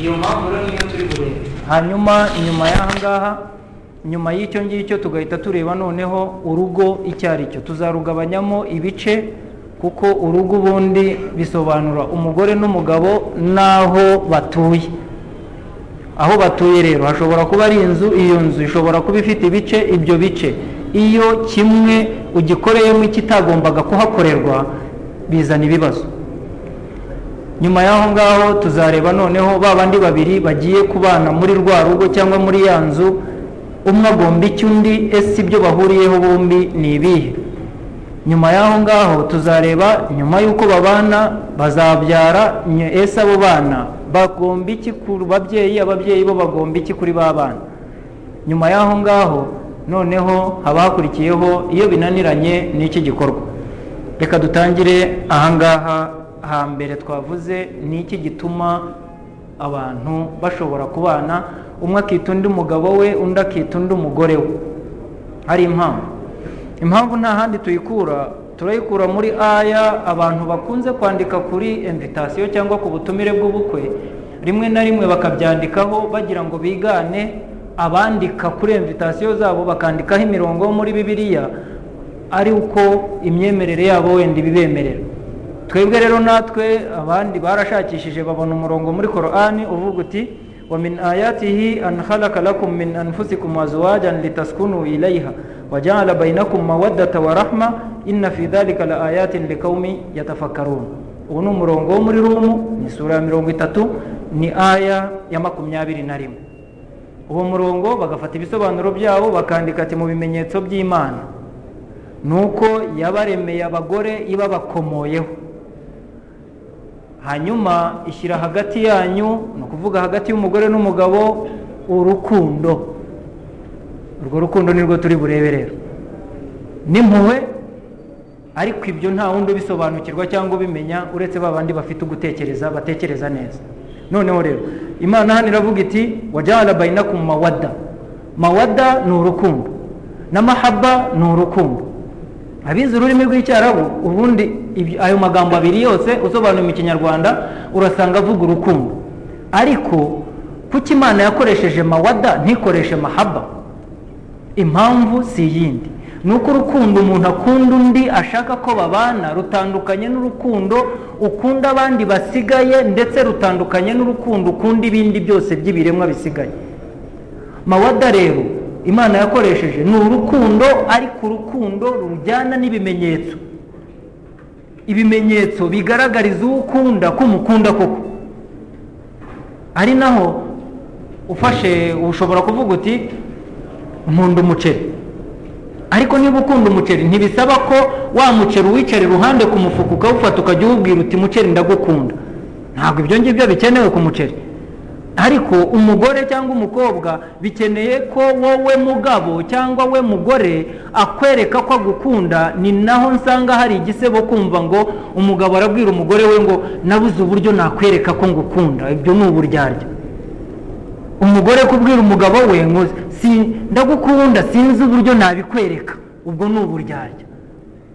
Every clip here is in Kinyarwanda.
iyo mpamvu rero niyo turi burebe hanyuma inyuma y'aha ngaha nyuma y'icyo ngicyo tugahita tureba noneho urugo icyo ari cyo. Tuzarugabanyamo ibice kuko urugo ubundi bisobanura umugore n'umugabo n'aho batuye. Aho batuye rero hashobora kuba ari inzu iyo nzu ishobora kuba ifite ibice ibyo bice. Iyo kimwe ugikoreyemo ikitagombaga kuhakorerwa bizana ibibazo. Nyuma y'aho ngaho tuzareba noneho ba bandi babiri bagiye kubana muri rwa rugo cyangwa muri ya nzu umwe agomba iki undi ese ibyo bahuriyeho bombi ni ibihe? Nyuma y'aho ngaho tuzareba nyuma y'uko babana bazabyara ese abo bana bagomba iki ku babyeyi ababyeyi bo bagomba iki kuri ba bana? Nyuma y'aho ngaho noneho haba hakurikiyeho iyo binaniranye n'iki gikorwa? Reka dutangire ahangaha hambere twavuze ni iki gituma abantu bashobora kubana? Umwe akita undi umugabo we undi akita undi umugore we. Hari impamvu. Impamvu nta handi tuyikura. Turayikura muri aya abantu bakunze kwandika kuri invitasiyo cyangwa ku butumire bw'ubukwe. Rimwe na rimwe bakabyandikaho bagira ngo bigane abandika kuri invitasiyo zabo bakandikaho imirongo muri bibiliya ari uko imyemerere yabo wenda ibibemerera twebwe rero natwe abandi barashakishije babona umurongo muri korani uvuga uti wa min ayatihi an khalaqa lakum min anfusikum azwajan litaskunu ilayha wa ja'ala bainakum mawaddata wa rahma inna fi dhalika la ayatin liqaumin yatafakkarun. Ubu ni umurongo wo muri rumu ni sura ya mirongo itatu ni aya ya makumyabiri na rimwe. Uwo murongo bagafata ibisobanuro byabo bakandika ati mu bimenyetso by'imana. Ni uko yabaremeye abagore ibabakomoyeho. Hanyuma ishyira hagati yanyu ni ukuvuga hagati y'umugore n'umugabo urukundo. Urwo rukundo nirwo turi burebe rero. N'impuhwe ariko ibyo nta wundi ubisobanukirwa cyangwa ubimenya uretse ba bandi bafite ugutekereza batekereza neza. Noneho rero imana hano iravuga iti wajyana bayinakum mawadda mawadda ni urukundo. Na mahaba ni urukundo. Abizi ururimi rw'icyarabu ubundi ayo magambo abiri yose usobanuye mu kinyarwanda urasanga avuga urukundo. Ariko kuko imana yakoresheje mawadda ntikoreshe mahaba? Impamvu si iyindi. Ni uko urukundo umuntu akunda undi ashaka ko babana rutandukanye n'urukundo ukunda abandi basigaye ndetse rutandukanye n'urukundo ukunda ibindi byose by'ibiremwa bisigaye. Mawadda rero imana yakoresheje ni urukundo ariko urukundo rujyana n'ibimenyetso. Ibimenyetso bigaragariza uwo ukunda ko umukunda koko. Ari naho ufashe ushobora kuvuga uti nkunda umuceri. Ariko niba ukunda umuceri ntibisaba ko wa muceri uwicara iruhande ku mufuka ukawufata ukajya uwubwira uti muceri ndagukunda. Ntabwo ibyo ngibyo bikenewe ku muceri. Ariko umugore cyangwa umukobwa bikeneye ko wowe mugabo cyangwa we mugore akwereka ko agukunda ni naho nsanga hari igisebo kumva ngo umugabo arabwira umugore we ngo nabuze uburyo nakwereka ko ngukunda. Ibyo ni uburyarya. Umugore kubwira umugabo we ngo ndagukunda sinzi uburyo nabikwereka. Ubwo ni uburyarya.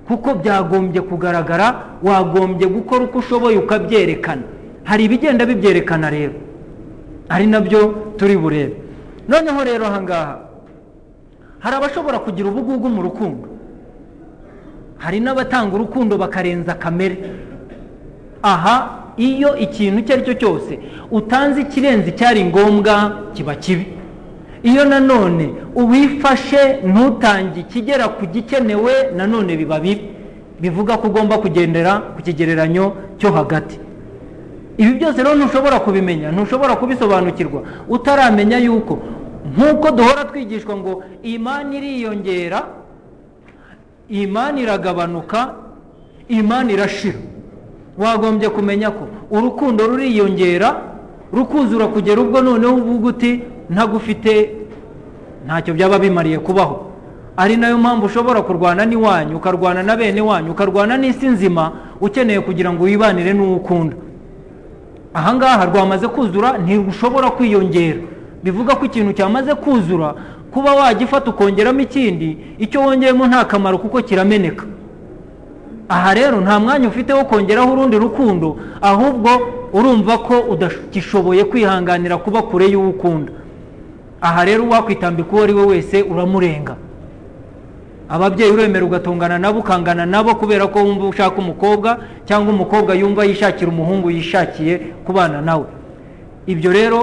Kuko byagombye kugaragara wagombye gukora uko ushoboye ukabyerekana. Hari ibigenda bibyerekana rero. Ari na byo turi burebe noneho rero ahangaha hari abashobora kugira ubugugu mu rukundo. Hari n'abatanga urukundo bakarenza kamere. Aha iyo ikintu icyo ari cyo cyose utanze ikirenze icyari ngombwa kiba kibi. Iyo nanone uwifashe ntutange ikigera ku gikenewe nanone biba bibi. Bivuga ko ugomba kugendera ku kigereranyo cyo hagati. Ibi byose rero ntushobora kubimenya ntushobora kubisobanukirwa. Utaramenya yuko nk'uko duhora twigishwa ngo imani iriyongera imani iragabanuka imani irashira. Wagombye kumenya ko urukundo ruriyongera rukuzura kugera ubwo noneho uvuga uti ntagufite ntacyo byaba bimariye kubaho. Ari na yo mpamvu ushobora kurwana n'iwanyu ukarwana na bene wanyu ukarwana n'isi nzima ukeneye kugira ngo wibanire n'uwo ukunda. Ahangaha rwamaze kuzura ntirushobora kwiyongera. Bivuga ko ikintu cyamaze kuzura kuba wagifata ukongeramo ikindi icyo wongeyemo nta kamaro kuko kirameneka. Aha rero nta mwanya ufite wo kongeraho urundi rukundo ahubwo urumva ko udagishoboye kwihanganira kuba kure y'uwo ukunda. Aha rero uwakwitambika uwo ari we wese uramurenga. Ababyeyi uremera ugatungana nabo ukangana nabo kubera ko wumva ushaka umukobwa cyangwa umukobwa yumva yishakira umuhungu yishakiye kubana nawe. Ibyo rero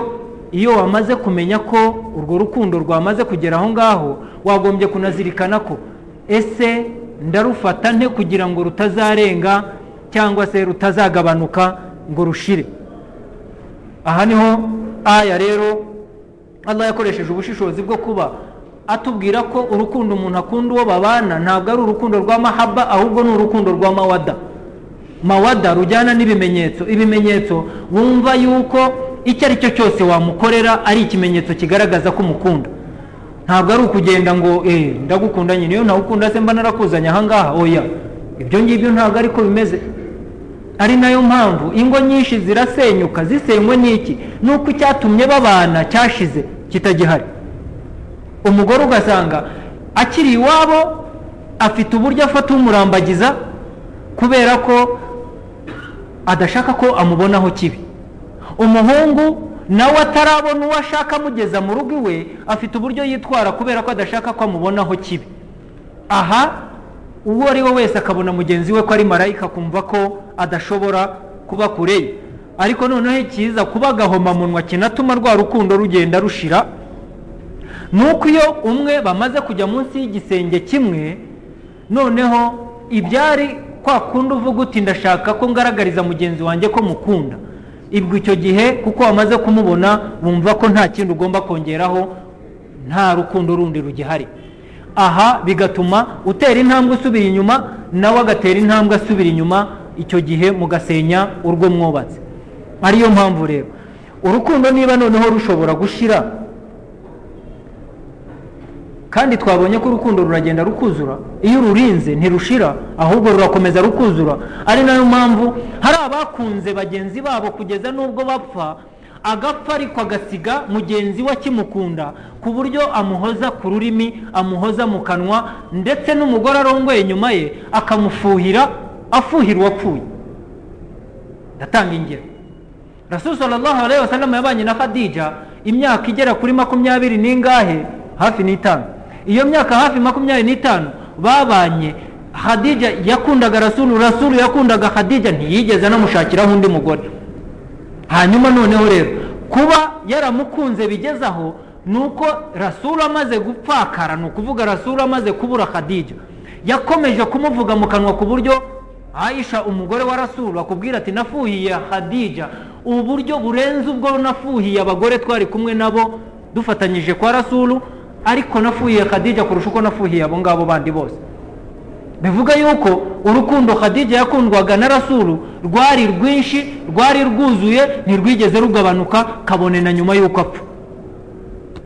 iyo wamaze kumenya ko urwo rukundo rwamaze kugera aho ngaho wagombye kunazirikana ko ese ndarufata nte kugira ngo rutazarenga cyangwa se rutazagabanuka ngo rushire? Aha ni ho aya rero Allah yakoresheje ubushishozi bwo kuba atubwira ko urukundo umuntu akunda uwo babana ntabwo ari urukundo rwa mahaba ahubwo ni urukundo rwa mawada rujyana n'ibimenyetso. Ibimenyetso wumva yuko icyo ari cyo cyose wamukorera ari ikimenyetso kigaragaza ko umukunda. Ntabwo ari ukugenda ngo eee ndagukunda nyine iyo ntawukunda se mba narakuzanye ahangaha oya ibyo ngibyo ntabwo ariko bimeze. Ari na yo mpamvu ingo nyinshi zirasenyuka zisenywe n'iki? Ni uko icyatumye babana cyashize kitagihari. Umugore ugasanga akiri iwabo afite uburyo afata umurambagiza kubera ko adashaka ko amubonaho kibi. Umuhungu nawe atarabona uwo ashaka amugeza mu rugo iwe afite uburyo yitwara kubera ko adashaka ko amubonaho kibi. Aha uwo ari we wese akabona mugenzi we ko ari marayika akumva ko adashobora kuba kure ariko noneho ikiza kuba agahomamunwa kinatuma rwa rukundo rugenda rushira ni uko iyo umwe bamaze kujya munsi y'igisenge kimwe noneho ibyari kwa kundi uvuga uti ndashaka ko ngaragariza mugenzi wanjye ko mukunda. Ibwo icyo gihe kuko wamaze kumubona wumva ko nta kindi ugomba kongeraho nta rukundo rundi rugihari. Aha bigatuma utera intambwe usubira inyuma nawe agatera intambwe asubira inyuma icyo gihe mugasenya urwo mwubatse. Ariyo mpamvu rero. Urukundo niba noneho rushobora gushyira kandi twabonye ko urukundo ruragenda rukuzura. Iyo ururinze ntirushira ahubwo rurakomeza rukuzura. Ari na yo mpamvu hari abakunze bagenzi babo kugeza n'ubwo bapfa agapfa ariko agasiga mugenzi we akimukunda ku buryo amuhoza ku rurimi amuhoza mu kanwa ndetse n'umugore arongoye inyuma ye akamufuhira afuhira uwapfuye ndatanga ingero. Alayhi wasallam yabanye na khadija imyaka igera kuri makumyabiri n'ingahe? Hafi n'itanu. Iyo myaka hafi makumyabiri n'itanu babanye. Khadija yakundaga rasulu rasulu yakundaga khadija ntiyigeze anamushakiraho undi mugore. Hanyuma noneho rero kuba yaramukunze bigeze aho ni uko rasulu amaze gupfakara ni ukuvuga rasulu amaze kubura khadija. Yakomeje kumuvuga mu kanwa ku buryo aisha umugore wa rasulu akubwira ati nafuhiye khadija. Ubu buryo burenze ubwo nafuhiye abagore twari kumwe nabo dufatanyije kwa rasulu ariko nafuhiye khadija kurusha uko nafuhiye abo ngabo bandi bose. Bivuga yuko urukundo khadija yakundwaga na rasulu rwari rwinshi rwari rwuzuye ntirwigeze rugabanuka kabone na nyuma y'uko apfa.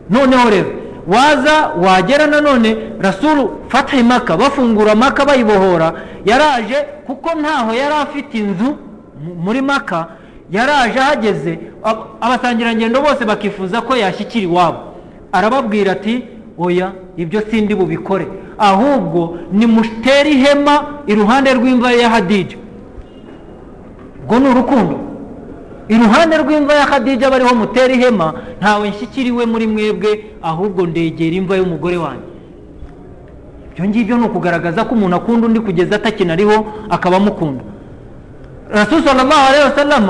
Noneho rero waza wagera nanone rasulu fatahi maka bafungura maka bayibohora yaraje kuko ntaho yari afite inzu muri maka yaraje ahageze abasangirangendo bose bakifuza ko yashyikira iwabo. Arababwira ati oya ibyo sindi bubikore. Ahubwo nimutere ihema iruhande rw'imva ya hadija. Ubwo ni urukundo. Iruhande rw'imva ya hadija bariho mutera ihema ntawe nshyikiriwe muri mwebwe ahubwo ndegera imva y'umugore wanjye. Ibyo ngibyo ni ukugaragaza ko umuntu akunda undi kugeza atakinariho akaba amukunda. Rasul sallallahu alayhi wasallam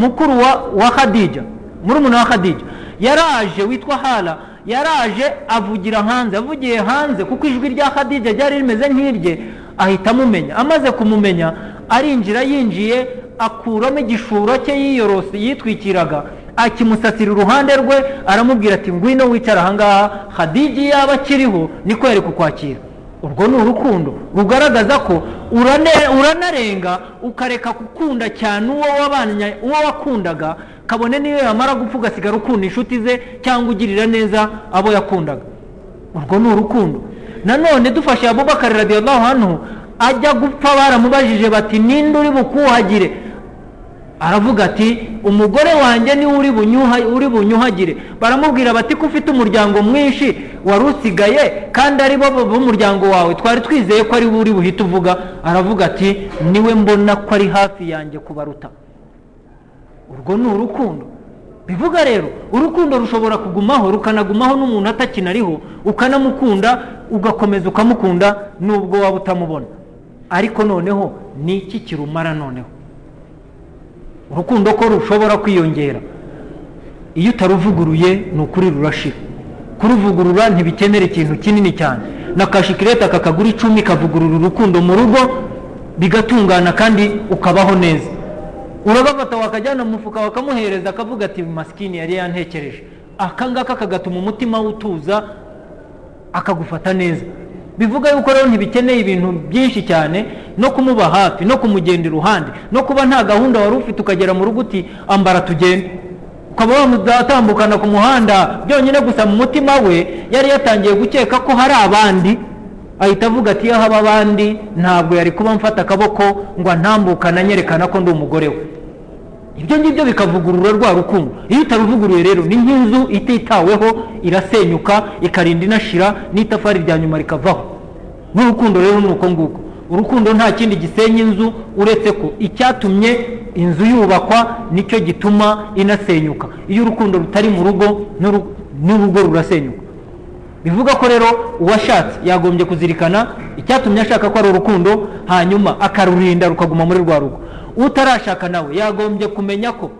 mukuru wa hadija murumuna wa hadija yaraje witwa hala yaraje avugira hanze avugiye hanze kuko ijwi rya hadija ryari rimeze nk'irye ahita amumenya. Amaze kumumenya arinjira yinjiye akuramo igishuro cye yiyorose yitwikiraga. Akimusasira uruhande rwe aramubwira ati ngwino wicara ahangaha hadija yaba akiriho niko yari kukwakira. Urwo ni urukundo. Rugaragaza ko uranarenga ukareka gukunda cyane uwo wakundaga kabone niyo yamara gupfa ugasigara ukunda inshuti ze cyangwa ugirira neza abo yakundaga. Urwo ni urukundo. Nanone dufashe abubakari radiyallahu anhu ajya gupfa baramubajije bati ninde uri bukuhagire? Aravuga ati umugore wanjye ni we uri bunyuha- uri bunyuhagire. Baramubwira bati ko ufite umuryango mwinshi wari usigaye kandi ari bo b'umuryango wawe twari twizeye ko ari we uri buhite uvuga. Aravuga ati ni we mbona ko ari hafi yanjye kubaruta. Urwo ni urukundo. Bivuga rero urukundo rushobora kugumaho rukanagumaho n'umuntu atakinariho ukanamukunda ugakomeza ukamukunda nubwo waba utamubona. Ariko noneho ni iki kirumara noneho? Urukundo ko rushobora kwiyongera. Iyo utaruvuguruye ni ukuri rurashira. Kuruvugurura ntibikenera ikintu kinini cyane. Na kashikirete kakagura icumi kavugurura urukundo mu rugo bigatungana kandi ukabaho neza. Uragafata wakajyana mu mufuka wakamuhereza akavuga ati masikini yari yantekereje. Aka ngaka kagatuma umutima utuza akagufata neza. Bivuga yuko rero ntibikeneye ibintu byinshi cyane no kumuba hafi no kumugenda iruhande no kuba nta gahunda wari ufite ukagera mu rugo uti ambara tugende. Ukaba wamutambukana ku muhanda byonyine gusa mu mutima we yari yatangiye gukeka ko hari abandi. Ahita avuga ati iyo haba abandi ntabwo yari kuba mfata akaboko ngo antambukane anyerekana ko ndi umugore we. Ibyo ngibyo bikavugurura rwa rukundo. Iyo utaruvuguruye rero ni nk'inzu ititaweho irasenyuka ikarinda inashira n'itafari rya nyuma rikavaho. N'urukundo rero ni uko nguko. Urukundo nta kindi gisenya inzu uretse ko icyatumye inzu yubakwa ni cyo gituma inasenyuka. Iyo urukundo rutari mu rugo n'uru- n'urugo rurasenyuka. Bivuga ko rero uwashatse yagombye kuzirikana icyatumye ashaka ko ari urukundo hanyuma akarurinda rukaguma muri rwa rugo. Utarashaka nawe yagombye kumenya ko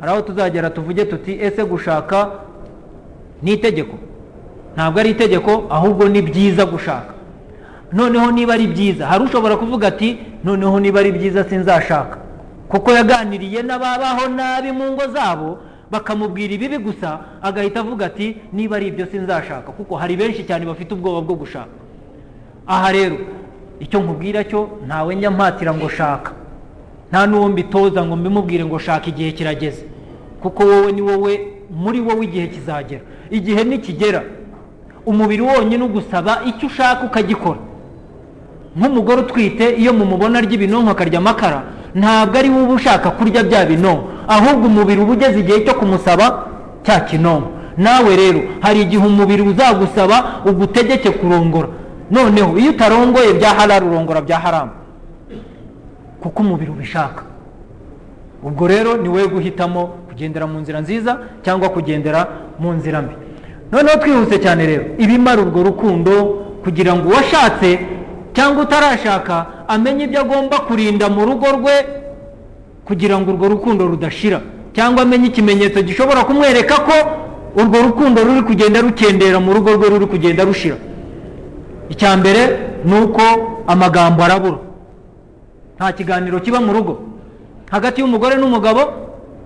hari aho tuzagera tuvuge tuti ese gushaka ni itegeko ntabwo ari itegeko ahubwo ni byiza gushaka. Noneho niba ari byiza hari ushobora kuvuga ati noneho niba ari byiza sinzashaka. Kuko yaganiriye n'ababaho nabi mu ngo zabo bakamubwira ibibi gusa agahita avuga ati niba ari ibyo sinzashaka. Kuko hari benshi cyane bafite ubwoba bwo gushaka. Aha rero icyo nkubwira cyo ntawe njya mpatira ngo shaka. Nta n'uwo mbitoza ngo mbimubwire ngo shaka igihe kirageze. Kuko wowe ni wowe muri wowe igihe kizagera. Igihe nikigera umubiri wonyine ugusaba icyo ushaka ukagikora. Nk'umugore utwite iyo mumubona arya ibinonko akarya amakara ntabwo ari wowe ushaka kurya bya binonko. Ahubwo umubiri uba ugeze igihe cyo kumusaba cya kinonko. Nawe rero hari igihe umubiri uzagusaba ugutegeke kurongora. Noneho iyo utarongoye bya harari urongora bya haramu kuko umubiri ubishaka. Ubwo rero ni wowe guhitamo kugendera mu nzira nziza cyangwa kugendera mu nzira mbi. Noneho twihuse cyane rero. Ibimara urwo rukundo kugira ngo uwashatse cyangwa utarashaka amenye ibyo agomba kurinda mu rugo rwe kugira ngo urwo rukundo rudashira. Cyangwa amenye ikimenyetso gishobora kumwereka ko urwo rukundo ruri kugenda rukendera mu rugo rwe ruri kugenda rushira. Icya mbere ni uko amagambo arabura. Nta kiganiro kiba mu rugo. Hagati y'umugore n'umugabo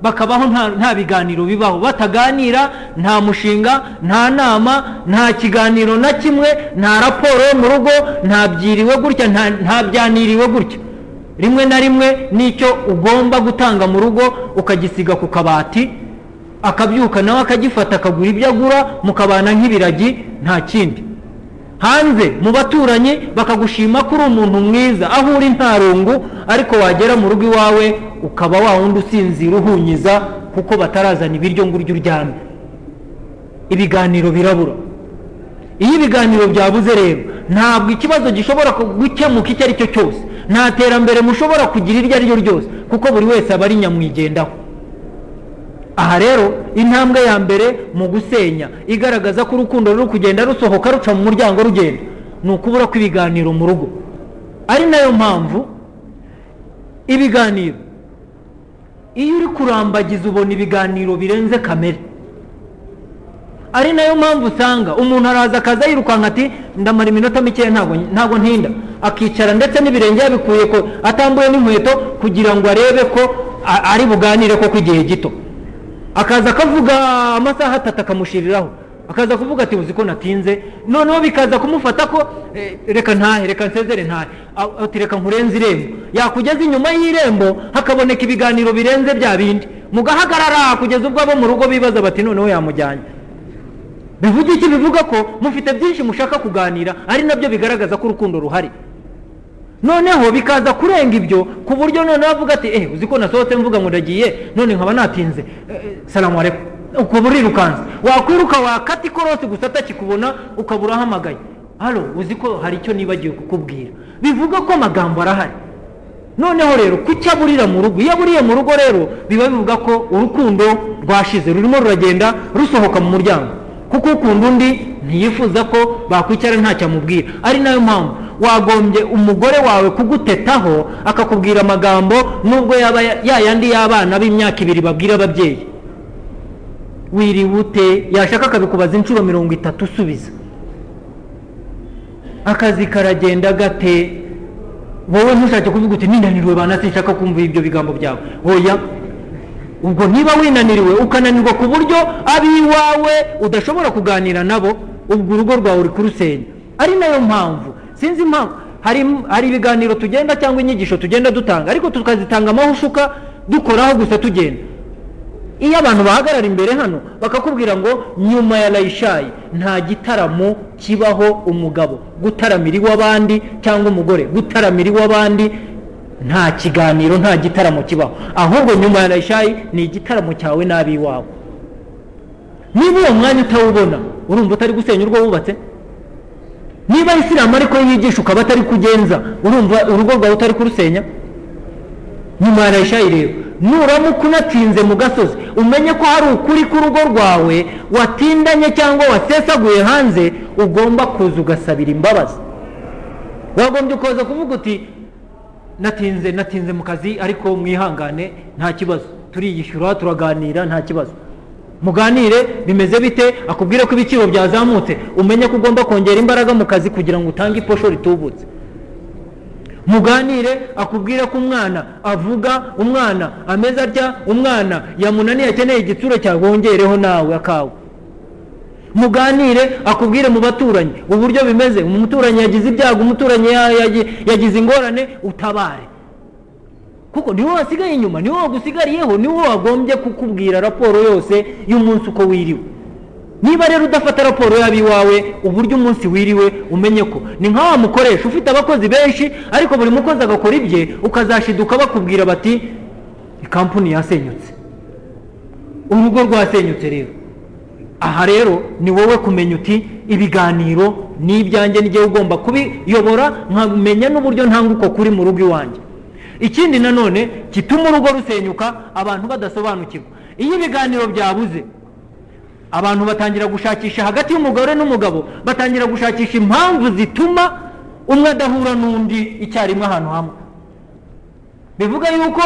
bakabaho nta biganiro bibaho. Bataganira nta mushinga nta nama nta kiganiro na kimwe nta raporo yo mu rugo nta byiriwe gutya nta nta byaniriwe gutya. Rimwe na rimwe n'icyo ugomba gutanga mu rugo ukagisiga ku kabati akabyuka nawe akagifata akagura ibyo agura mukabana nk'ibiragi nta kindi. Hanze mu baturanyi bakagushima ko uri umuntu mwiza aho uri nta rungu ariko wagera mu rugo iwawe ukaba wa wundi usinzira uhunyiza kuko batarazana ibiryo ngo urye uryame ibiganiro birabura. Iyo ibiganiro byabuze rero ntabwo ikibazo gishobora gukemuka icyo ari cyo cyose. Nta terambere mushobora kugira iryo ari ryo ryose kuko buri wese aba ari nyamwigendaho. Aha rero intambwe ya mbere mu gusenya. Igaragaza ko urukundo ruri kugenda rusohoka ruca mu muryango rugenda. Ni ukubura kw'ibiganiro mu rugo. Ari na yo mpamvu ibiganiro. Iyo uri kurambagiza ubona ibiganiro birenze kamere. Ari na yo mpamvu usanga umuntu araza akaza yirukanka ati ndamara iminota mikeya ntabwo ntinda. Akicara ndetse n'ibirenge yabikuye ko atambuye n'inkweto kugira ngo arebe ko ari buganire koko igihe gito. Akaza akavuga amasaha atatu akamushiriraho. Akaza kuvuga ati uzi ko natinze? Noneho bikaza kumufata ko reka ntahe reka nsezere ntahe. Ati reka nkurenze irembo. Yakugeza inyuma y'irembo hakaboneka ibiganiro birenze bya bindi. Mugahagarara kugeza ubwo abo mu rugo bibaza bati noneho yamujyanye. Bivuga iki? Bivuga ko mufite byinshi mushaka kuganira ari na byo bigaragaza ko urukundo ruhari. Noneho bikaza kurenga ibyo ku buryo noneho avuga ati eh uzi ko nasohotse mvuga ngo ndagiye none nkaba natinze. Salamu alaikum ukaba urirukanse wakwiruka wakata ikorosi gusa atakikubona ukaba urahamagaye halo uzi ko hari icyo nibagiwe kukubwira? Bivuga ko amagambo arahari. Noneho rero kuki aburira mu rugo iyo aburiye mu rugo rero biba bivuga ko urukundo rwashize rurimo ruragenda rusohoka mu muryango. Kuko ukunda undi ntiyifuza ko bakwicara ntacyo amubwira ari na yo mpamvu wagombye umugore wawe kugutetaho akakubwira amagambo nubwo yaba yayandi y'abana b'imyaka ibiri babwira ababyeyi. Wiriwe ute? Yashaka akabikubaza inshuro mirongo itatu usubiza. Akazi karagenda gate. Wowe ntushake kuvuga uti ninaniriwe bana sinshaka kumva ibyo bigambo byawe. Oya. Ubwo niba winaniriwe ukananirwa ku buryo ab'iwawe udashobora kuganira nabo ubwo urugo rwawe uri kurusenya ari na yo mpamvu sinzi impamvu. Hari ibiganiro tugenda cyangwa inyigisho tugenda dutanga ariko tukazitanga amahushuka dukoraho gusa tugenda. Iyo abantu bahagarara imbere hano bakakubwira ngo nyuma ya layishayi nta gitaramo kibaho umugabo. Gutaramira iw'abandi cyangwa umugore. Gutaramira iw'abandi nta kiganiro nta gitaramo kibaho. Ahubwo nyuma ya layishayi ni igitaramo cyawe n'ab'iwawe niba uwo mwanya utawubona urumva utari gusenya urwo wubatse? Niba isilamu ariko yigisha ukaba atari kugenza urumva urugo rwawe utari kurusenya? Nyuma ya layishayi rero nuramuka unatinze mu gasozi. Umenye ko hari ukuri k'urugo rwawe watindanye cyangwa wasesaguye hanze ugomba kuza ugasabira imbabazi. Wagombye kuza kuvuga uti natinze natinze mu kazi ariko mwihangane nta kibazo. Turiyishyura turaganira nta kibazo. Muganire bimeze bite? Akubwire ko ibiciro byazamutse. Umenye ko ugomba kongera imbaraga mu kazi kugira ngo utange iposho ritubutse. Muganire akubwire ko umwana avuga umwana ameze atya umwana yamunaniye akeneye igitsure cyawe wongereho nawe akawe. Muganire akubwire mu baturanyi uburyo bimeze. Umuturanyi yagize ibyago umuturanyi yagize ingorane utabare. Kuko ni we wasigaye inyuma ni we wagusigariyeho ni we wagombye kukubwira raporo yose y'umunsi uko wiriwe. Niba rero udafata raporo y'ab'iwawe uburyo umunsi wiriwe umenye ko. Ni nka wa mukoresha ufite abakozi benshi ariko buri mukozi agakora ibye ukazashiduka bakubwira bati kampani yasenyutse. Urugo rwasenyutse rero. Aha rero ni wowe kumenya uti ibiganiro ni ibyanjye n'igihe ugomba kubiyobora nkamenya n'uburyo ntanguko kuri mu rugo iwanjye. Ikindi nanone gituma urugo rusenyuka abantu badasobanukirwa. Iyo ibiganiro byabuze abantu batangira gushakisha hagati y'umugore n'umugabo batangira gushakisha impamvu zituma umwe adahura n'undi icyarimwe ahantu hamwe. Bivuga yuko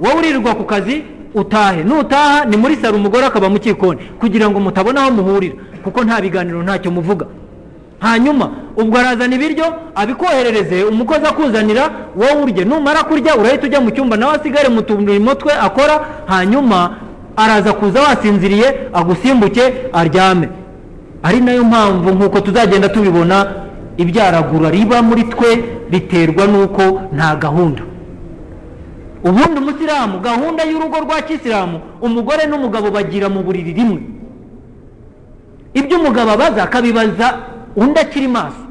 wowe uririrwa ku kazi utahe. Nutaha ni muri saro umugore akaba mu kikoni kugira ngo mutabona aho muhurira kuko nta biganiro ntacyo muvuga. Hanyuma ubwo arazana ibiryo abikoherereze umukozi akuzanira wowe urye. Numara kurya urahita ujya mu cyumba nawe asigare mu turimo twe akora hanyuma araza kuza wasinziriye agusimbuke aryame. Ari na yo mpamvu nk'uko tuzagenda tubibona ibyaragura riba muri twe riterwa n'uko nta gahunda. Ubundi umusilamu gahunda y'urugo rwa kisilamu umugore n'umugabo bagira mu buriri rimwe. Ibyo umugabo abaza akabibaza undi akiri maso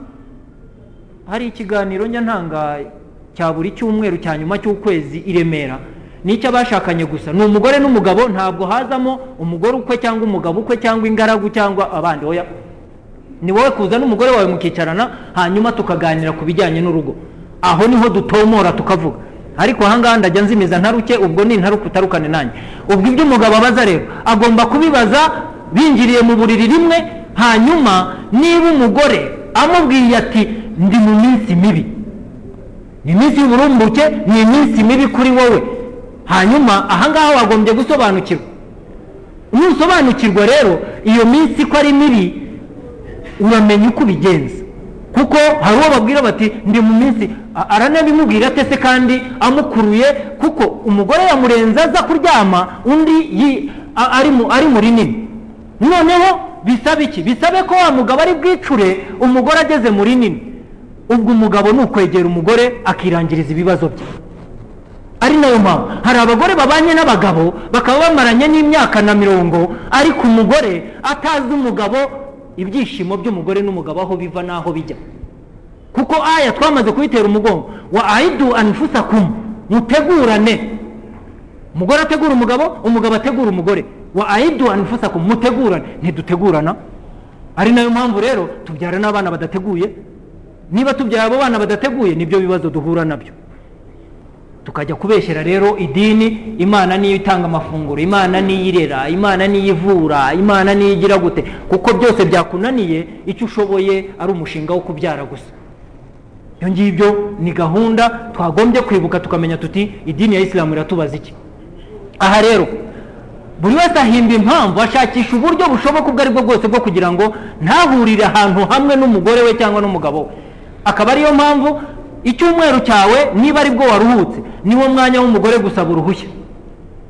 hari ikiganiro ntangaye cya buri cyumweru cya nyuma cy'ukwezi i remera. Nicyo abashakanye gusa. Ni umugore n'umugabo ntabwo hazamo umugore ukwe cyangwa umugabo ukwe cyangwa ingaragu cyangwa abandi. Oya. Ni wowe kuza n'umugore wawe mukicarana hanyuma tukaganira ku bijyanye n'urugo. Aho ni ho dutomora tukavuga. Ariko ahangaha ndajya nzimiza ntaruke ubwo ni ntaruke utarukane nanjye. Ubwo ibyo umugabo abaza rero agomba kubibaza binjiriye mu buriri rimwe hanyuma niba umugore amubwiye ati ndi mu minsi mibi. Ni iminsi y'uburumbuke ni iminsi mibi kuri wowe. Hanyuma ahangaha wagombye gusobanukirwa. Nusobanukirwa rero iyo minsi ko ari mibi uramenya uko ubigenza. Kuko hari uwo babwira bati ndi mu minsi aranabimubwira atese kandi amukuruye? Kuko umugore yamurenze aza kuryama undi ari mu rinini. Noneho bisaba iki? Bisabe ko wa mugabo ari bwicure umugore ageze mu rinini. Ubwo umugabo ni ukwegera umugore akirangiriza ibibazo bye. Ari na yo mpamvu. Hari abagore babanye n'abagabo bakaba bamaranye n'imyaka na mirongo ariko umugore atazi umugabo ibyishimo by'umugore n'umugabo aho biva n'aho bijya. Kuko aya twamaze kuyitera umugongo. Wa aidu anfusakum mutegurane. Umugore ategura umugabo umugabo ategura umugore. Wa aidu anfusakum mutegurane ntidutegurana ari na yo mpamvu rero tubyara n'abana badateguye. Niba tubyara abo bana badateguye ni byo bibazo duhura na byo. Tukajya kubeshyera rero idini imana niyo itanga amafunguro imana niyo irera imana niyo ivura imana niyo igira gute. Kuko byose byakunaniye icyo ushoboye ari umushinga wo kubyara gusa. Ibyo ngibyo ni gahunda twagombye kwibuka tukamenya tuti idini ya isilamu iratubaza iki? Aha rero buri wese ahimba impamvu ashakisha uburyo bushoboka ubwo ari bwo bwose bwo kugira ngo ntahurire ahantu hamwe n'umugore we cyangwa n'umugabo we. Akaba ariyo mpamvu icyumweru cyawe niba ari bwo waruhutse niwo mwanya w'umugore gusaba uruhushya.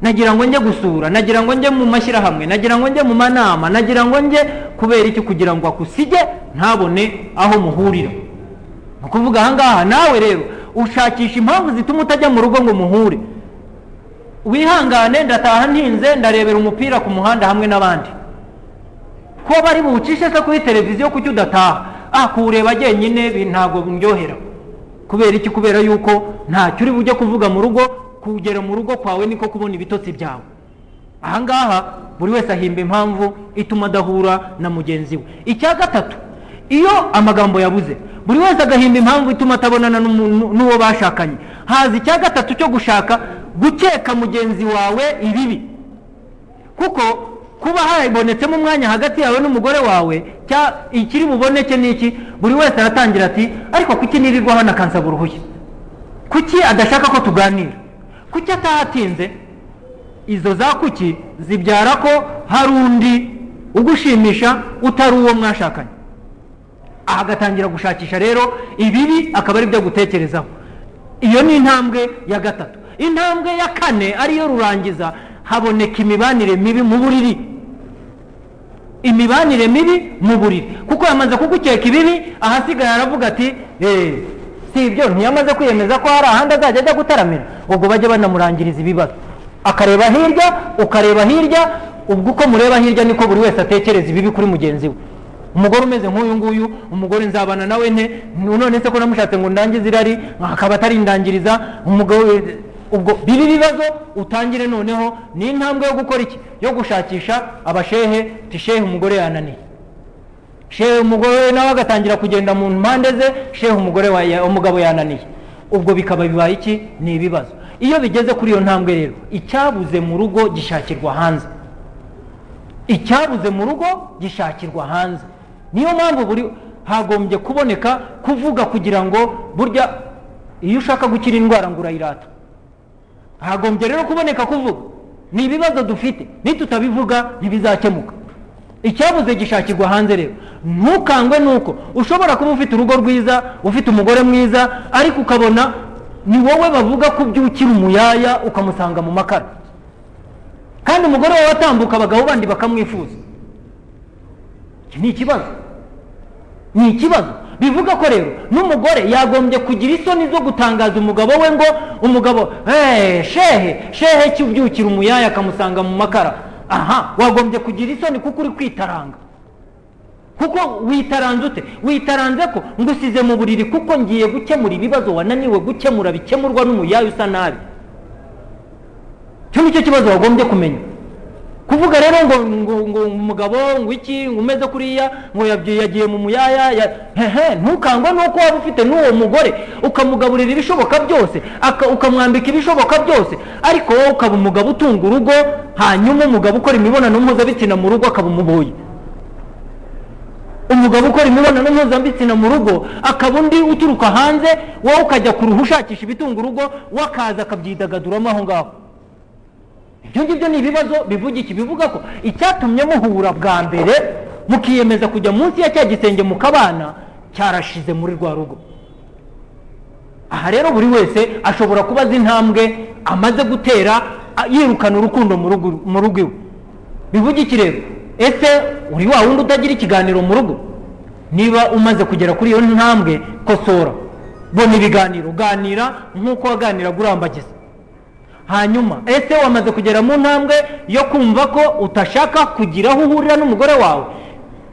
Nagira ngo njye gusura nagira ngo njye mu mashyirahamwe nagira ngo njye mu manama nagira ngo njye kubera iki kugira ngo akusige ntabone aho muhurira. Ni ukuvuga ahangaha nawe rero ushakisha impamvu zituma utajya mu rugo ngo muhure. Wihangane ndataha ntinze ndarebera umupira ku muhanda hamwe n'abandi. Ko bari buwucishe se kuri televiziyo kuki udataha? Ah kuwureba jyenyine ntabwo ndyohera. Kubera iki? Kubera yuko ntacyo uri bujye kuvuga mu rugo kugera mu rugo kwawe niko kubona ibitotsi byawe. Ahangaha buri wese ahimba impamvu ituma adahura na mugenzi we. Icya gatatu iyo amagambo yabuze buri wese agahimba impamvu ituma atabonana n'uwo bashakanye. Haza icya gatatu cyo gushaka gukeka mugenzi wawe ibibi. Kuko kuba habonetsemo umwanya hagati yawe n'umugore wawe ikiri buboneke ni iki buri wese aratangira ati ariko kuki nirirwa hano akansaba uruhushya? Kuki adashaka ko tuganira? Kuki atahatinze? Izo za kuki zibyara ko hari undi ugushimisha utari uwo mwashakanye? Aha agatangira gushakisha rero ibibi akaba ari byo gutekerezaho. Iyo ni intambwe ya gatatu. Intambwe ya kane ariyo rurangiza haboneka imibanire mibi mu buriri. Imibanire mibi mu buriri. Kuko yamaze kugukeka ibibi ahasigaye aravuga ati si ibyo ntiyamaze kwiyemeza ko hari ahandi azajya ajya gutaramira. Ubwo bajya banamurangiriza ibibazo. Akareba hirya ukareba hirya ubwo uko mureba hirya niko buri wese atekereza ibibi kuri mugenzi we. Umugore umeze nk'uyu nguyu umugore nzabana nawe nte none se ko namushatse ngo ndangize irari akaba atarindangiriza umugabo ubwo bibi bibazo utangire noneho ni intambwe yo gukora iki? Yo gushakisha abashehe tishehe umugore yananiye. Shehe umugore nawe agatangira kugenda mu mpande ze shehe umugore umugabo yananiye. Ubwo bikaba bibaye iki? Ni ibibazo. Iyo bigeze kuri iyo ntambwe rero icyabuze mu rugo gishakirwa hanze. Icyabuze mu rugo gishakirwa hanze. Niyo mpamvu buri hagombye kuboneka kuvuga kugira ngo burya iyo ushaka gukira indwara ngo urayirata hagombye rero kuboneka kuvuga. Ni ibibazo dufite. Nitutabivuga ntibizakemuka. Icyabuze gishakirwa hanze rero. Ntukangwe nuko. Ushobora kuba ufite urugo rwiza ufite umugore mwiza ariko ukabona ni wowe bavuga ko ubyukira umuyaya ukamusanga mu makara. Kandi umugore wawe atambuka abagabo bandi bakamwifuza. Iki ni ikibazo. Ni ikibazo. Bivuga ko rero n'umugore yagombye kugira isoni zo gutangaza umugabo we ngo umugabo shehe shehe cyubyukira umuyaya akamusanga mu makara. Aha wagombye kugira isoni kuko uri kwitaranga. Kuko witaranze ute? Witaranze ko? Ngusize mu buriri kuko ngiye gukemura ibibazo wananiwe gukemura bikemurwa n'umuyaya usa nabi. Icyo ni cyo kibazo wagombye kumenya. Kuvuga rero ngo ngo umugabo ngo iki ngo umeze kuriya ngo yagiye mu muyaya hehe ntukangwe nuko waba ufite n'uwo mugore. Ukamugaburira ibishoboka byose ukamwambika ibishoboka byose. Ariko wowe ukaba umugabo utunga urugo hanyuma umugabo ukora imibonano mpuzabitsina mu rugo akaba umuboyi. Umugabo ukora imibonano mpuzabitsina mu rugo akaba undi uturuka hanze wowe ukajya kuruha ushakisha ibitunga urugo wakaza akabyidagaduramo aho ngaho. Ibyo ngibyo ni ibibazo iki? Bivuga ko icyatumye muhura bwa mbere mukiyemeza kujya munsi ya cya gisenge mukabana cyarashize muri rwa rugo. Aha rero buri wese ashobora kuba azi intambwe amaze gutera yirukana urukundo mu rugo iwe. Bivuga iki rero? Ese uri wa wundi utagira ikiganiro mu rugo? Niba umaze kugera kuri iyo ntambwe kosora. Bona ibiganiro. Ganira nk'uko waganiraga urambagiza hanyuma ese wamaze kugera mu ntambwe yo kumva ko utashaka kugira aho uhurira n'umugore wawe?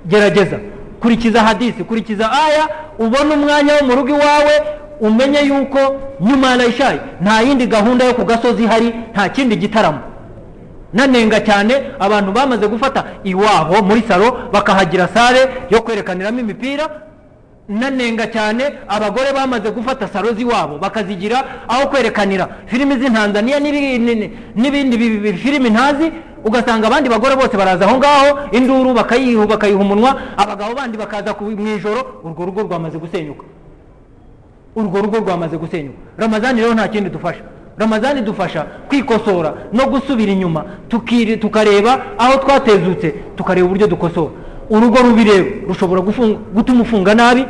Gerageza kurikiza hadisi kurikiza aya ubone umwanya wo mu rugo iwawe umenye yuko nyuma ya rayishayi nta yindi gahunda yo ku gasozi ihari nta kindi gitaramo. Nanenga cyane abantu bamaze gufata iwabo muri salo bakahagira sale yo kwerekaniramo imipira nanenga cyane abagore bamaze gufata salo z'iwabo bakazigira aho kwerekanira. Filimi z'intanzaniya n'ibi- ni- n'ibindi bi- bi- filimi ntazi ugasanga abandi bagore bose baraza aho ngaho induru bakayiha bakayiha umunwa abagabo bandi bakaza mu ijoro urwo rugo rwamaze gusenyuka. Urwo rugo rwamaze gusenyuka. Ramazani rero nta kindi dufasha. Ramazani dufasha kwikosora no gusubira inyuma tukareba aho twatezutse tukareba uburyo dukosora. Urugo rubi rero rushobora gutuma ufunga nabi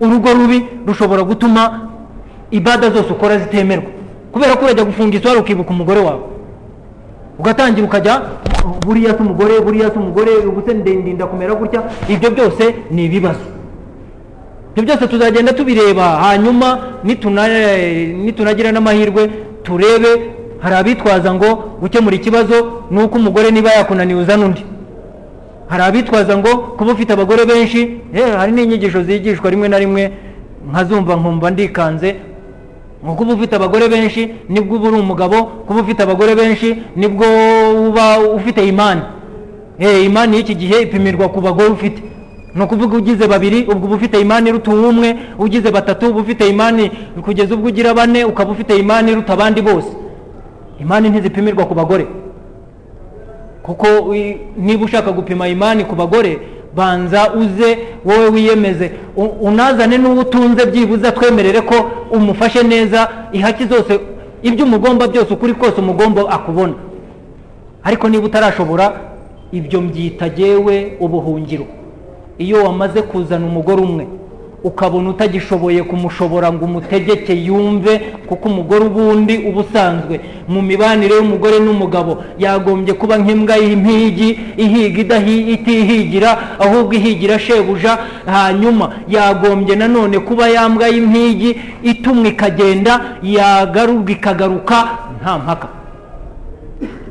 urugo rubi rushobora gutuma ibada zose ukora zitemerwa. Kubera ko urajya gufunga iswara ukibuka umugore wawe. Ugatangira ukajya buriya si umugore buriya si umugore ubuse ndendinda kumera gutya. Ibyo byose ni ibibazo. Ibyo byose tuzagenda tubireba hanyuma nituna- nitunagira n'amahirwe turebe. Hari abitwaza ngo gukemura ikibazo ni uko umugore niba yakunaniye uzana undi. Hari abitwaza ngo kuba ufite abagore benshi eh, hari n'inyigisho zigishwa rimwe na rimwe nkazumva nkumva ndikanze. Ngo kuba ufite abagore benshi ni bwo uba uri umugabo kuba ufite abagore benshi ni bwo uba ufite imani. Eh, imani y'iki gihe ipimirwa ku bagore ufite. Ni ukuvuga ugize babiri ubwo uba ufite imani iruta uw'umwe ugize batatu uba ufite imani kugeza ubwo ugira bane ukaba ufite imani iruta abandi bose. Imani ntizipimirwa ku bagore. Kuko niba ushaka gupima imani ku bagore banza uze wowe wiyemeze. Unazane n'uwo utunze byibuze twemerere ko umufashe neza ihaki zose ibyo umugomba byose ukuri kose umugomba akubona. Ariko niba utarashobora ibyo mbyita jyewe ubuhungiro. Iyo wamaze kuzana umugore umwe ukabona utagishoboye kumushobora ngo umutegeke yumve kuko umugore ubundi uba usanzwe. Mu mibanire y'umugore n'umugabo yagombye kuba nk'imbwa y'impigi ihiga itihigira ahubwo ihigira shebuja. Hanyuma yagombye nanone kuba ya mbwa y'impigi itumwa ikagenda yagarurwa ikagaruka nta mpaka.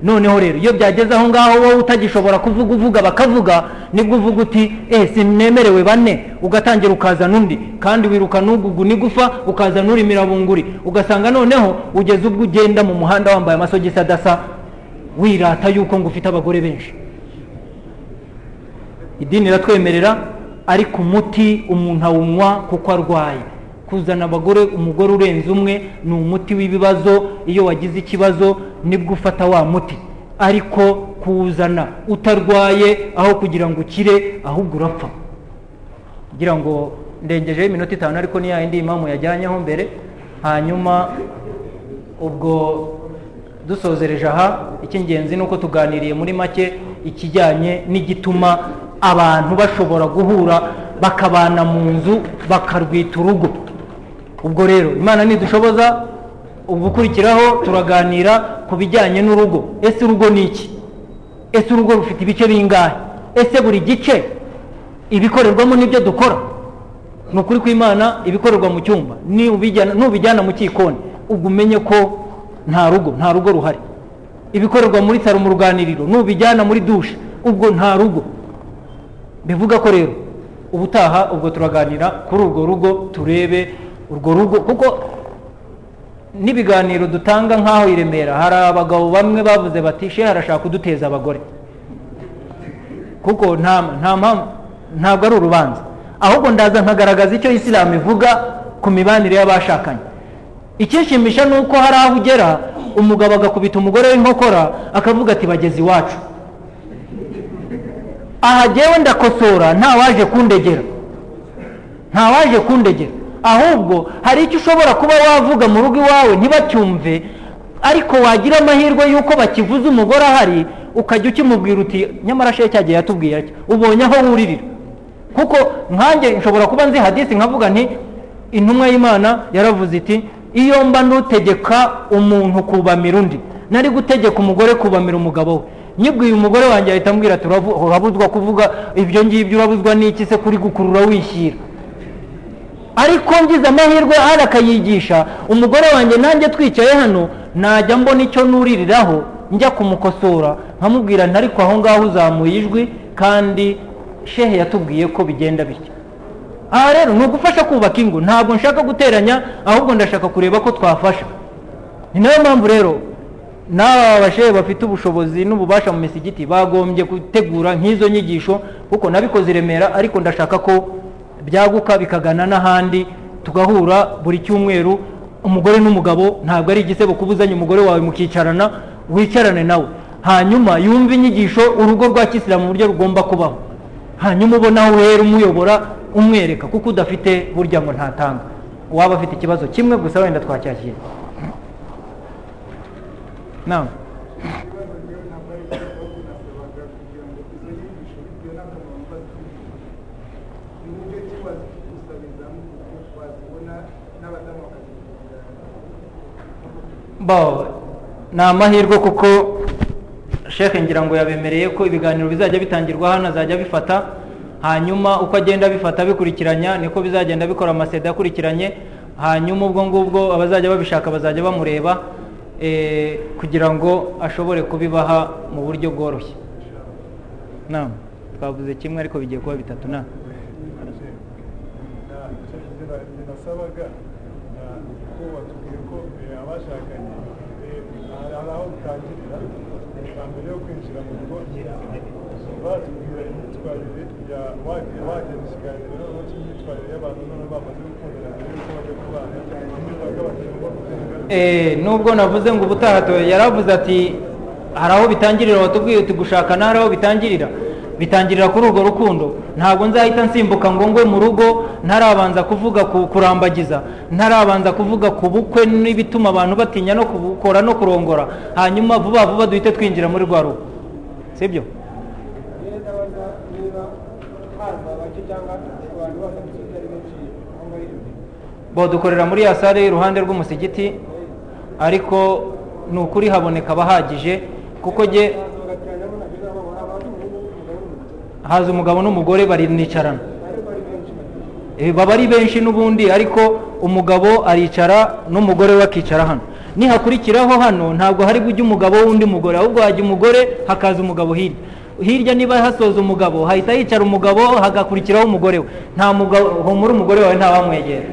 Noneho rero iyo byageze aho ngaho wowe utagishobora kuvuga uvuga bakavuga ni bwo uvuga uti eh sinemerewe bane. Ugatangira ukazana undi. Kandi wiruka n'ugugu n'igufa ukazana uri mirabunguri. Ugasanga noneho ugeze ubwo ugenda mu muhanda wambaye amasogisi adasa wirata yuko ngo ufite abagore benshi. Idini iratwemerera ariko umuti umuntu awunywa kuko arwaye. Kuzana abagore umugore urenze umwe ni umuti w'ibibazo. Iyo wagize ikibazo ni bwo ufata wa muti. Ariko kuwuzana utarwaye aho kugira ngo ukire ahubwo urapfa. Kugira ngo ndengejeho iminota itanu ariko ni yayindi imamu yajyanyeho mbere. Hanyuma ubwo dusozereje aha icy'ingenzi ni uko tuganiriye muri make ikijyanye n'igituma abantu bashobora guhura bakabana mu nzu bakarwita urugo. Ubwo rero imana nidushoboza ubukurikiraho turaganira ku bijyanye n'urugo. Ese urugo ni iki? Ese urugo rufite ibice bingahe? Ese buri gice ibikorerwamo n'ibyo dukora? Ni ukuri kw'imana ibikorerwa mu cyumba nubijyana mu cyikoni. Ubwo umenye ko nta rugo nta rugo ruhari. Ibikorerwa muri saro mu ruganiriro nubijyana muri dushe ubwo nta rugo. Bivuga ko rero ubutaha ubwo turaganira kuri urwo rugo turebe urwo rugo kuko n'ibiganiro dutanga nk'aho i remera hari abagabo bamwe bavuze bati she harashaka kuduteza abagore. Kuko nta mpamvu ntabwo ari urubanza. Ahubwo ndaza nkagaragaza icyo isilamu ivuga ku mibanire y'abashakanye. Icyishimisha ni uko hari aho ugera umugabo agakubita umugore w'inkokora akavuga ati bageze iwacu aha jyewe ndakosora nta waje kundegera. Nta waje kundegera. Ahubwo hari icyo ushobora kuba wavuga mu rugo iwawe ntibacyumve. Ariko wagira amahirwe y'uko bakivuze umugore ahari ukajya ukimubwira uti nyamara she cyagiye yatubwiye ati ubonye aho wuririra. Kuko nkanjye nshobora kuba nzi hadisi nkavuga nti intumwa y'imana yaravuze iti iyo mba nutegeka umuntu kubamira undi nari gutegeka umugore kubamira umugabo we nyibwiye umugore wanjye ahita ambwira ati "Uravu- urabuzwa kuvuga ibyo ngibyo urabuzwa n'iki se kuri gukurura wishyira? Ariko ngize amahirwe ahari akayigisha. Umugore wanjye nanjye twicaye hano najya mbona icyo nuririraho njya kumukosora. Nkamubwira nti ariko aho ngaho uzamuye ijwi kandi shehe yatubwiye ko bigenda bityo aha rero ni ugufasha kubaka ingo. Ntabwo nshaka guteranya ahubwo ndashaka kureba ko twafasha. Ni na yo mpamvu rero n'aba bashehe bafite ubushobozi n'ububasha mu misigiti bagombye gutegura nk'izo nyigisho kuko nabikoze i remera ariko ndashaka ko byaguka bikagana n'ahandi tugahura buri cyumweru umugore n'umugabo ntabwo ari igisebo kubuzanya umugore wawe mukicarana wicarane nawe. Hanyuma yumve inyigisho urugo rwa kisilamu mu buryo rugomba kubaho. Hanyuma ubona aho uhera umuyobora umwereka. Kuko udafite burya ngo ntatanga. Waba afite ikibazo kimwe gusa wenda twacyakira. Nawe bo ni amahirwe kuko sheke ngira ngo yabemereye ko ibiganiro bizajya bitangirwa hano azajya bifata hanyuma uko agenda bifata bikurikiranya niko bizagenda bikora amaseda akurikiranye. Hanyuma ubwo ngubwo abazajya babishaka bazajya bamureba kugira ngo ashobore kubibaha mu buryo bworoshye. Twavuze kimwe ariko bigiye kuba bitatu. Na nasabaga ko watubwiye ko abashakanye hari aho bitangirira mbere yo kwinjira mu rugo batubwira imyitwarire ya wagera ikiganiro noneho cy'imyitwarire y'abantu noneho bamaze gukundana mbere y'uko bajya kubana imyitwarire bagomba kugenga nubwo navuze ngo ubutaha yaravuze ati hari aho bitangirira watubwiye uti gushaka ntari aho bitangirira. Bitangirira kuri urwo rukundo. Ntabwo nzahita nsimbuka ngo ngwe mu rugo ntarabanza kuvuga ku kurambagiza. Ntarabanza kuvuga ku bukwe n'ibituma abantu batinya no kubukora no kurongora. Hanyuma vuba vuba duhite twinjira muri rwa rugo. Sibyo? Bo dukorera muri ya sare iruhande rw'umusigiti. Ariko ni ukuri haboneka abahagije kuko jye haza umugabo n'umugore barinicarana baba ari benshi n'ubundi ariko umugabo aricara n'umugore we akicara hano. Nihakurikiraho hano ntabwo hari bujye umugabo w'undi mugore ahubwo hajya umugore hakaza umugabo hirya. Hirya niba hasoza umugabo hahita hicara umugabo hagakurikiraho umugore we. Nta mugabo humura umugore wawe ntawamwegera